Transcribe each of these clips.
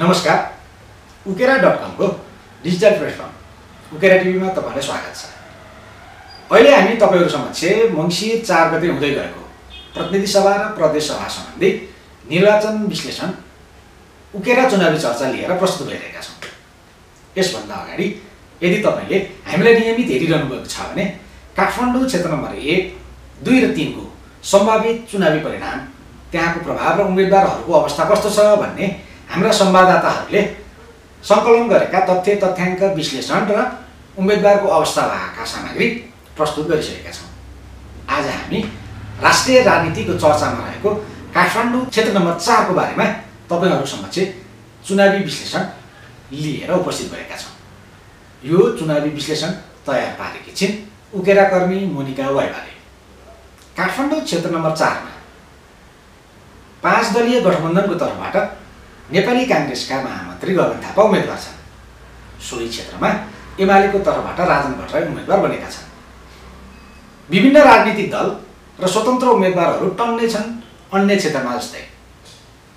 नमस्कार। उकेरा dot कमको digital platform. उकेरा टिभीमा तपाईँलाई स्वागत छ। अहिले हामी तपाईँहरू समक्ष मङ्सिर चार गते हुँदै गएको। प्रतिनिधि सभा र प्रदेश सभा सम्बन्धी निर्वाचन विश्लेषण उकेरा चुनावी चर्चा लिएर प्रस्तुत भइरहेका छौँ। यसभन्दा अगाडि यदि तपाईँले हामीलाई नियमित हेरिरहनु भएको छ भने काठमाडौँ क्षेत्र नम्बर एक दुई र तिनको सम्भावित चुनावी परिणाम त्यहाँको प्रभाव र उम्मेदवारहरूको अवस्था कस्तो छ भन्ने हाम्रा संवाददाताहरूले सङ्कलन गरेका तथ्य तथ्याङ्क विश्लेषण र उम्मेदवारको अवस्था भएका सामग्री प्रस्तुत गरिसकेका छौँ। आज हामी राष्ट्रिय राजनीतिको चर्चामा रहेको काठमाडौँ क्षेत्र नम्बर चारको बारेमा तपाईँहरू समक्ष चुनावी विश्लेषण लिएर उपस्थित भएका छौँ। यो चुनावी विश्लेषण तयार पारेकी छिन् उकेरा कर्मी मोनिका वाइवाले। काठमाडौँ क्षेत्र नम्बर चारमा पाँच दलीय गठबन्धनको तर्फबाट नेपाली काङ्ग्रेसका महामन्त्री गगन थापा उम्मेद्वार छन्। सोही क्षेत्रमा एमालेको तर्फबाट राजन भट्टराई उम्मेद्वार बनेका छन्। विभिन्न राजनीतिक दल र स्वतन्त्र उम्मेद्वारहरू टन्नै छन् अन्य क्षेत्रमा जस्तै।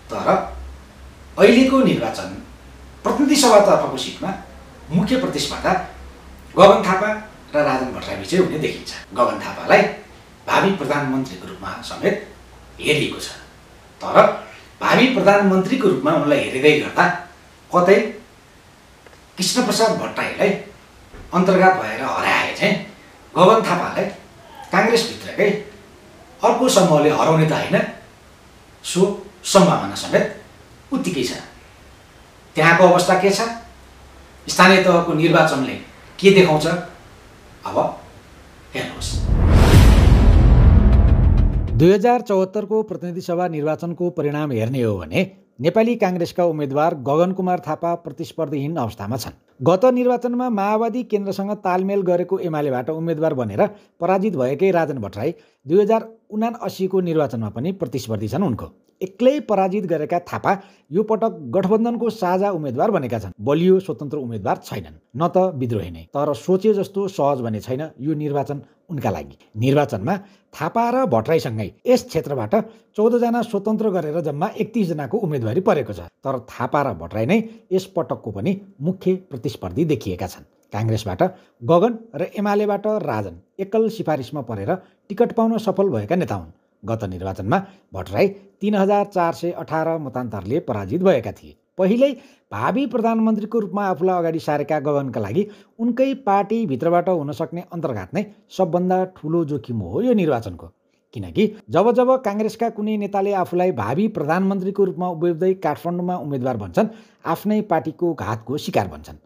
तर अहिलेको निर्वाचन प्रतिनिधि सभातर्फको सिटमा मुख्य प्रतिस्पर्धा गगन थापा र राजन भट्टराई बिचै हुने देखिन्छ। गगन थापालाई भावी प्रधानमन्त्रीको रूपमा समेत हेरिएको छ। तर भावी प्रधानमन्त्रीको रूपमा उनलाई हेरिँदै गर्दा कतै कृष्णप्रसाद भट्टराईलाई अन्तर्गत भएर हराए चाहिँ गगन थापालाई काङ्ग्रेसभित्रकै अर्को समूहले हराउने त होइन। सो सम्भावना समेत उत्तिकै छ। त्यहाँको अवस्था के छ? स्थानीय तहको निर्वाचनले के देखाउँछ? अब दुई हजार चौहत्तरको प्रतिनिधि सभा निर्वाचनको परिणाम हेर्ने हो भने नेपाली काङ्ग्रेसका उम्मेद्वार गगन कुमार थापा प्रतिस्पर्धीहीन अवस्थामा छन्। गत निर्वाचनमा माओवादी केन्द्रसँग तालमेल गरेको एमालेबाट उम्मेद्वार बनेर पराजित भएकै राजन भट्टराई दुई हजार उनाअसीको निर्वाचनमा पनि प्रतिस्पर्धी छन् उनको। एक्लै पराजित गरेका थापा यो पटक गठबन्धनको साझा उम्मेद्वार बनेका छन्। बलियो स्वतन्त्र उम्मेद्वार छैनन् न त विद्रोही नै। तर सोचे जस्तो सहज भने छैन यो निर्वाचन उनका लागि। निर्वाचनमा थापा र भट्टराईसँगै यस क्षेत्रबाट चौधजना स्वतन्त्र गरेर जम्मा एकतिसजनाको उम्मेदवारी परेको छ। तर थापा र भट्टराई नै यस पटकको पनि मुख्य प्रतिस्पर्धी देखिएका छन्। काङ्ग्रेसबाट गगन र एमालेबाट राजन एकल सिफारिसमा परेर टिकट पाउन सफल भएका नेता हुन् गत निर्वाचनमा भट्टराई तिन हजार चार सय अठार मतान्तरले पराजित भएका थिए। पहिल्यै भावी प्रधानमन्त्रीको रूपमा आफूलाई अगाडि सारेका गगनका लागि उनकै पार्टीभित्रबाट हुन सक्ने अन्तर्घात नै सबभन्दा ठुलो जोखिम हो यो निर्वाचनको। किनकि जब जब काङ्ग्रेसका कुनै नेताले आफूलाई भावी प्रधानमन्त्रीको रूपमा उभिँदै काठमाडौँमा उम्मेद्वार भन्छन् आफ्नै पार्टीको घातको शिकार भन्छन्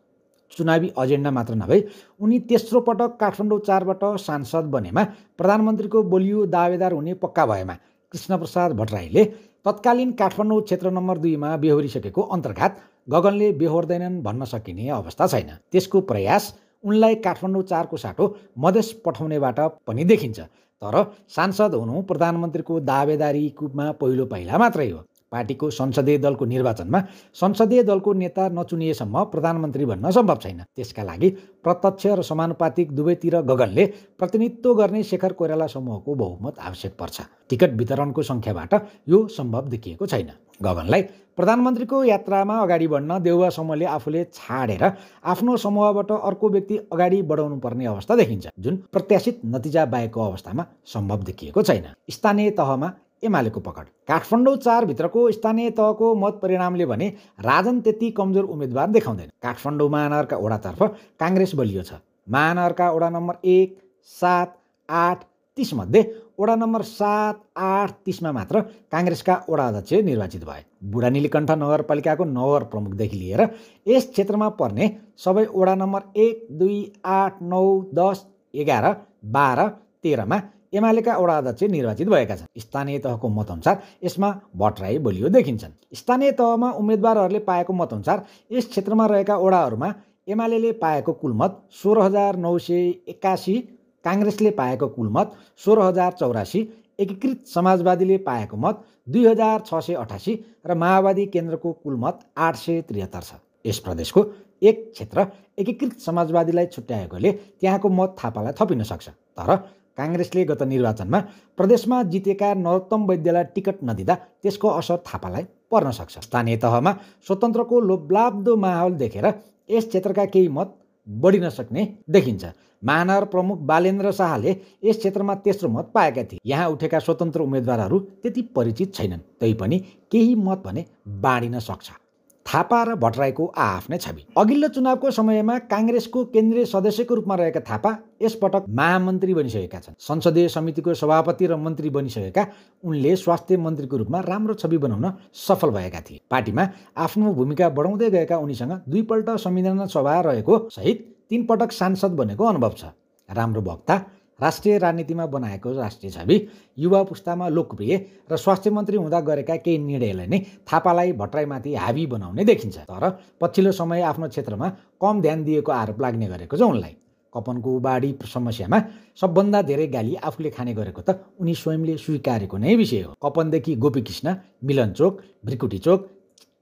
चुनावी एजेन्डा मात्र नभई उनी तेस्रो पटक काठमाडौँ चारबाट सांसद बनेमा प्रधानमन्त्रीको बलियो दावेदार हुने पक्का भएमा कृष्णप्रसाद भट्टराईले तत्कालीन काठमाडौँ क्षेत्र नम्बर दुईमा बेहोरिसकेको अन्तर्घात गगनले बेहोर्दैनन् भन्न सकिने अवस्था छैन। त्यसको प्रयास उनलाई काठमाडौँ चारको साटो मधेस पठाउनेबाट पनि देखिन्छ। तर सांसद हुनु प्रधानमन्त्रीको दावेदारीमा पहिलो पाइला मात्रै हो। पार्टीको संसदीय दलको निर्वाचनमा संसदीय दलको नेता नचुनिएसम्म प्रधानमन्त्री भन्न सम्भव छैन। त्यसका लागि प्रत्यक्ष र समानुपातिक दुवैतिर गगनले प्रतिनिधित्व गर्ने शेखर कोइराला समूहको बहुमत आवश्यक पर्छ। टिकट वितरणको सङ्ख्याबाट यो सम्भव देखिएको छैन। गगनलाई प्रधानमन्त्रीको यात्रामा अगाडि बढ्न देउवा समूहले आफूले छाडेर आफ्नो समूहबाट अर्को व्यक्ति अगाडि बढाउनु पर्ने अवस्था देखिन्छ। जुन प्रत्याशित नतिजा बाहेकको अवस्थामा सम्भव देखिएको छैन। स्थानीय तहमा एमालेको पकड। काठमाडौँ चारभित्रको स्थानीय तहको मत परिणामले भने राजन त्यति कमजोर उम्मेद्वार देखाउँदैन। काठमाडौँ महानगरका ओडातर्फ काङ्ग्रेस बलियो छ। महानगरका ओडा नम्बर एक सात आठ तिसमध्ये ओडा नम्बर सात आठ तिसमा मात्र काङ्ग्रेसका ओडा अध्यक्ष निर्वाचित भए। बुढा नीलकण्ठ नगरपालिकाको नगर प्रमुखदेखि लिएर यस क्षेत्रमा पर्ने सबै ओडा नम्बर एक दुई आठ नौ दस एघार बाह्र तेह्रमा एमालेका वडा अध्यक्ष निर्वाचित भएका छन्। स्थानीय तहको मतअनुसार यसमा भट्टराई बलियो देखिन्छन्। स्थानीय तहमा उम्मेद्वारहरूले पाएको मतअनुसार यस क्षेत्रमा रहेका वडाहरूमा एमाले पाएको कुल मत सोह्र हजार नौ सय एक्कासी काङ्ग्रेसले पाएको कुल मत सोह्र हजार चौरासी एकीकृत समाजवादीले पाएको मत दुई हजार छ सय अठासी र माओवादी केन्द्रको कुल मत आठ सय त्रिहत्तर छ। यस प्रदेशको एक क्षेत्र एकीकृत समाजवादीलाई छुट्याएकोले त्यहाँको मत थापालाई थपिन सक्छ। तर काङ्ग्रेसले गत निर्वाचनमा प्रदेशमा जितेका नरोत्तम वैद्यलाई टिकट नदिँदा त्यसको असर थापालाई पर्न सक्छ। स्थानीय तहमा स्वतन्त्रको लोभलाब्दो माहौल देखेर यस क्षेत्रका केही मत बढिन सक्ने देखिन्छ। महानगर प्रमुख बालेन्द्र शाहले यस क्षेत्रमा तेस्रो मत पाएका थिए। यहाँ उठेका स्वतन्त्र उम्मेद्वारहरू त्यति परिचित छैनन् तैपनि केही मत भने बाँडिन सक्छ। थापा र भट्टराईको आआफ्नै छवि। अघिल्लो चुनावको समयमा काङ्ग्रेसको केन्द्रीय सदस्यको रूपमा रहेका थापा यसपटक महामन्त्री बनिसकेका छन्। संसदीय समितिको सभापति र मन्त्री बनिसकेका उनले स्वास्थ्य मन्त्रीको रूपमा राम्रो छवि बनाउन सफल भएका थिए। पार्टीमा आफ्नो भूमिका बढाउँदै गएका उनीसँग दुईपल्ट संविधान सभा रहेको सहित तीन पटक सांसद बनेको अनुभव छ। राम्रो वक्ता राष्ट्रिय राजनीतिमा बनाएको राष्ट्रिय छवि। युवा पुस्तामा लोकप्रिय र स्वास्थ्य मन्त्री हुँदा गरेका केही निर्णयले नै थापालाई भट्टराईमाथि हाबी बनाउने देखिन्छ। तर पछिल्लो समय आफ्नो क्षेत्रमा कम ध्यान दिएको आरोप लाग्ने गरेको छ उनलाई। कपनको बाढी समस्यामा सबभन्दा धेरै गाली आफूले खाने गरेको त उनी स्वयंले स्वीकारेको नै विषय हो। कपनदेखि गोपीकृष्ण मिलन चोक भ्रिकुटी चोक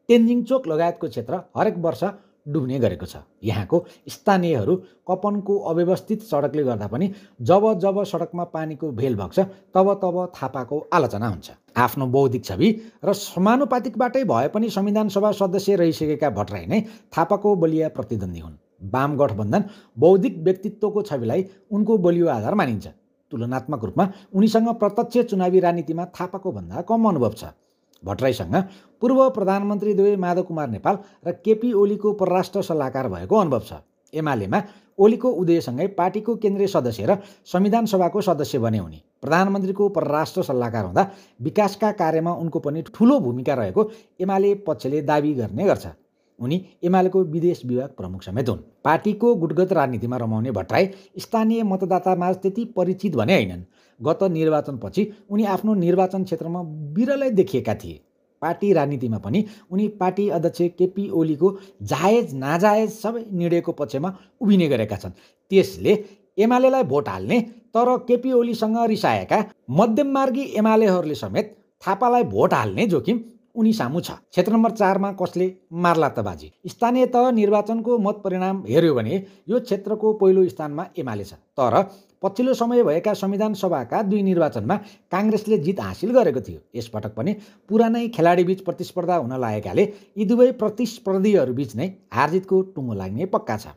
तेन्जिङ चोक लगायतको क्षेत्र हरेक वर्ष डुब्ने गरेको छ। यहाँको स्थानीयहरू कपनको अव्यवस्थित सडकले गर्दा पनि जब जब सडकमा पानीको भेल भग्छ तब तब थापाको आलोचना हुन्छ। आफ्नो बौद्धिक छवि र समानुपातिकबाटै भए पनि संविधान सभा सदस्य रहिसकेका भट्टराई नै थापाको बलिया प्रतिद्वन्दी हुन्। वाम गठबन्धन बौद्धिक व्यक्तित्वको छविलाई उनको बलियो आधार मानिन्छ। तुलनात्मक रूपमा उनीसँग प्रत्यक्ष चुनावी राजनीतिमा थापाको भन्दा कम अनुभव छ। भट्टराईसँग पूर्व प्रधानमन्त्री दुवै माधव कुमार नेपाल र केपी ओलीको परराष्ट्र सल्लाहकार भएको अनुभव छ। एमालेमा ओलीको उदयसँगै पार्टीको केन्द्रीय सदस्य र संविधान सभाको सदस्य बने उनी। प्रधानमन्त्रीको परराष्ट्र सल्लाहकार हुँदा विकासका कार्यमा उनको पनि ठुलो भूमिका रहेको एमाले पक्षले दावी गर्ने गर्छ। उनी एमालेको विदेश विभाग प्रमुख समेत हुन्। पार्टीको गुटगत राजनीतिमा रमाउने भट्टराई स्थानीय मतदातामा त्यति परिचित भने होइनन्। गत निर्वाचनपछि उनी आफ्नो निर्वाचन क्षेत्रमा बिरलै देखिएका थिए। पार्टी राजनीतिमा पनि उनी पार्टी अध्यक्ष केपी ओलीको जायज नाजायज सबै निर्णयको पक्षमा उभिने गरेका छन्। त्यसले एमालेलाई भोट हाल्ने तर केपी ओलीसँग रिसाएका मध्यममार्गी एमालेहरूले समेत थापालाई भोट हाल्ने जोखिम उनी सामु छ। क्षेत्र नम्बर चारमा कसले मार्ला त बाजी? स्थानीय तह निर्वाचनको मत परिणाम हेऱ्यो भने यो क्षेत्रको पहिलो स्थानमा एमाले छ। तर पछिल्लो समय भएका संविधान सभाका दुई निर्वाचनमा काङ्ग्रेसले जित हासिल गरेको थियो। यसपटक पनि पुरानै खेलाडीबीच प्रतिस्पर्धा हुन लागेकाले यी दुवै प्रतिस्पर्धीहरूबीच नै हारजितको टुङ्गो लाग्ने पक्का छ।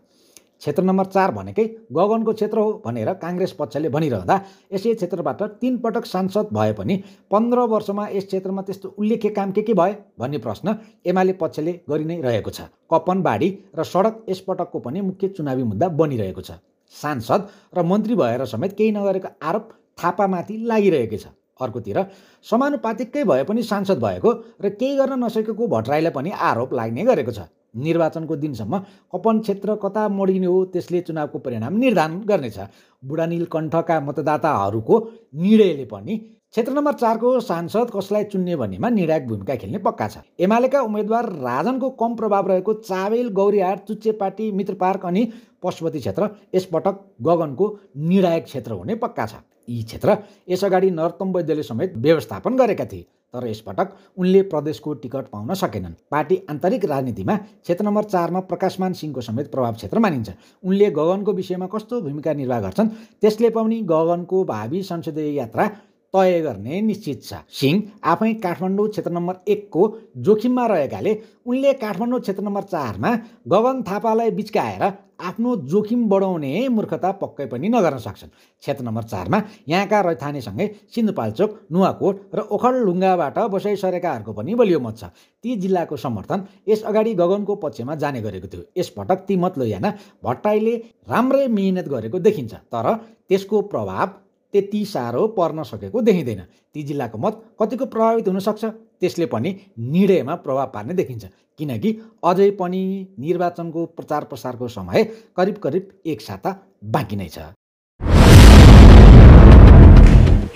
क्षेत्र नम्बर चार भनेकै गगनको क्षेत्र हो भनेर काङ्ग्रेस पक्षले भनिरहँदा यसै क्षेत्रबाट तिन पटक सांसद भए पनि पन्ध्र वर्षमा यस क्षेत्रमा त्यस्तो उल्लेख्य काम के के भए भन्ने प्रश्न एमाले पक्षले गरि नै रहेको छ। कपन बाढी र सडक यसपटकको पनि मुख्य चुनावी मुद्दा बनिरहेको छ। सांसद र मन्त्री भएर समेत केही नगरेको आरोप थापामाथि लागिरहेको छ। अर्कोतिर समानुपातिकै भए पनि सांसद भएको र केही गर्न नसकेको भट्टराईलाई पनि आरोप लाग्ने गरेको छ। निर्वाचनको दिनसम्म कपन क्षेत्र कता मोडिने हो त्यसले चुनावको परिणाम निर्धारण गर्नेछ। बुढानील कण्ठका मतदाताहरूको निर्णयले पनि क्षेत्र नम्बर चारको सांसद कसलाई चुन्ने भन्नेमा निर्णायक भूमिका खेल्ने पक्का छ। एमालेका उम्मेद्वार राजनको कम प्रभाव रहेको चावेल गौरीहाट चुच्चेपाटी मित्र पार्क अनि पशुपति क्षेत्र यसपटक गगनको निर्णायक क्षेत्र हुने पक्का छ। यी क्षेत्र यसअगाडि नरोत्तम वैद्यले समेत व्यवस्थापन गरेका थिए। तर यसपटक उनले प्रदेशको टिकट पाउन सकेनन्। पार्टी आन्तरिक राजनीतिमा क्षेत्र नम्बर चारमा प्रकाशमान सिंहको समेत प्रभाव क्षेत्र मानिन्छ। उनले गगनको विषयमा कस्तो भूमिका निर्वाह गर्छन् त्यसले पनि गगनको भावी संसदीय यात्रा तय गर्ने निश्चित छ। सिंह आफै काठमाडौँ क्षेत्र नम्बर एकको जोखिममा रहेकाले उनले काठमाडौँ क्षेत्र नम्बर चारमा गगन थापालाई बिचकाएर आफ्नो जोखिम बढाउने मूर्खता पक्कै पनि नगर्न सक्छन्। क्षेत्र नम्बर चारमा यहाँका रैथानेसँगै सिन्धुपाल्चोक नुवाकोट र ओखलढुङ्गाबाट बसाइ सरेकाहरूको पनि बलियो मत छ। ती जिल्लाको समर्थन यस अगाडि गगनको पक्षमा जाने गरेको थियो। यसपटक ती मत लैजान भट्टाईले राम्रै मिहिनेत गरेको देखिन्छ तर त्यसको प्रभाव त्यति साह्रो पर्न सकेको देखिँदैन। ती जिल्लाको मत कतिको प्रभावित हुनसक्छ त्यसले पनि निर्णयमा प्रभाव पार्ने देखिन्छ। किनकि अझै पनि निर्वाचनको प्रचार प्रसारको समय करिब करिब एक साता बाँकी नै छ।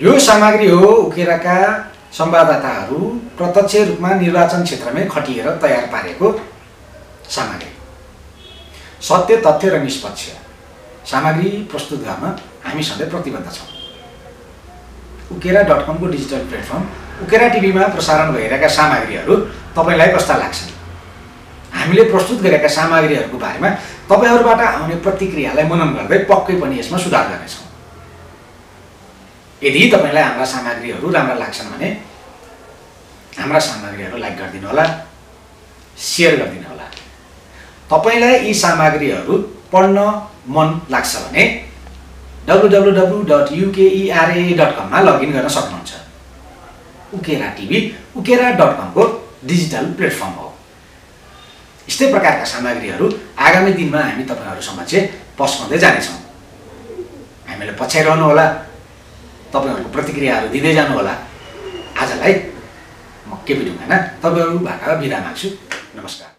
यो सामग्री हो उकेराका संवाददाताहरू प्रत्यक्ष रूपमा निर्वाचन क्षेत्रमै खटिएर तयार पारेको सामग्री। सत्य तथ्य र निष्पक्ष। सामग्री प्रस्तुत गर्न हामी सधैँ प्रतिबद्ध छौँ। उकेरा डट कमको डिजिटल प्लेटफर्म उकेरा टिभीमा प्रसारण भइरहेका सामग्रीहरू तपाईँलाई कस्ता लाग्छन्? हामीले प्रस्तुत गरेका सामग्रीहरूको बारेमा तपाईँहरूबाट आउने प्रतिक्रियालाई मनन गर्दै पक्कै पनि यसमा सुधार गर्नेछौँ। यदि तपाईँलाई हाम्रा सामग्रीहरू राम्रा लाग्छन् भने हाम्रा सामग्रीहरू लाइक गरिदिनु होला सेयर गरिदिनु होला। तपाईँलाई यी सामग्रीहरू पढ्न मन लाग्छ भने W W W dot UKERA dot कममा लगइन गर्न सक्नुहुन्छ। उकेरा टिभी उकेरा डट कमको डिजिटल प्लेटफर्म हो। यस्तै प्रकारका सामग्रीहरू आगामी दिनमा हामी तपाईँहरू समक्ष पस्काउँदै जानेछौँ। हामीलाई पछ्याइरहनु होला तपाईँहरूको प्रतिक्रियाहरू दिँदै जानुहोला आजलाई म केपी ढुङ्गाना तपाईँहरूबाट बिदा माग्छु। नमस्कार।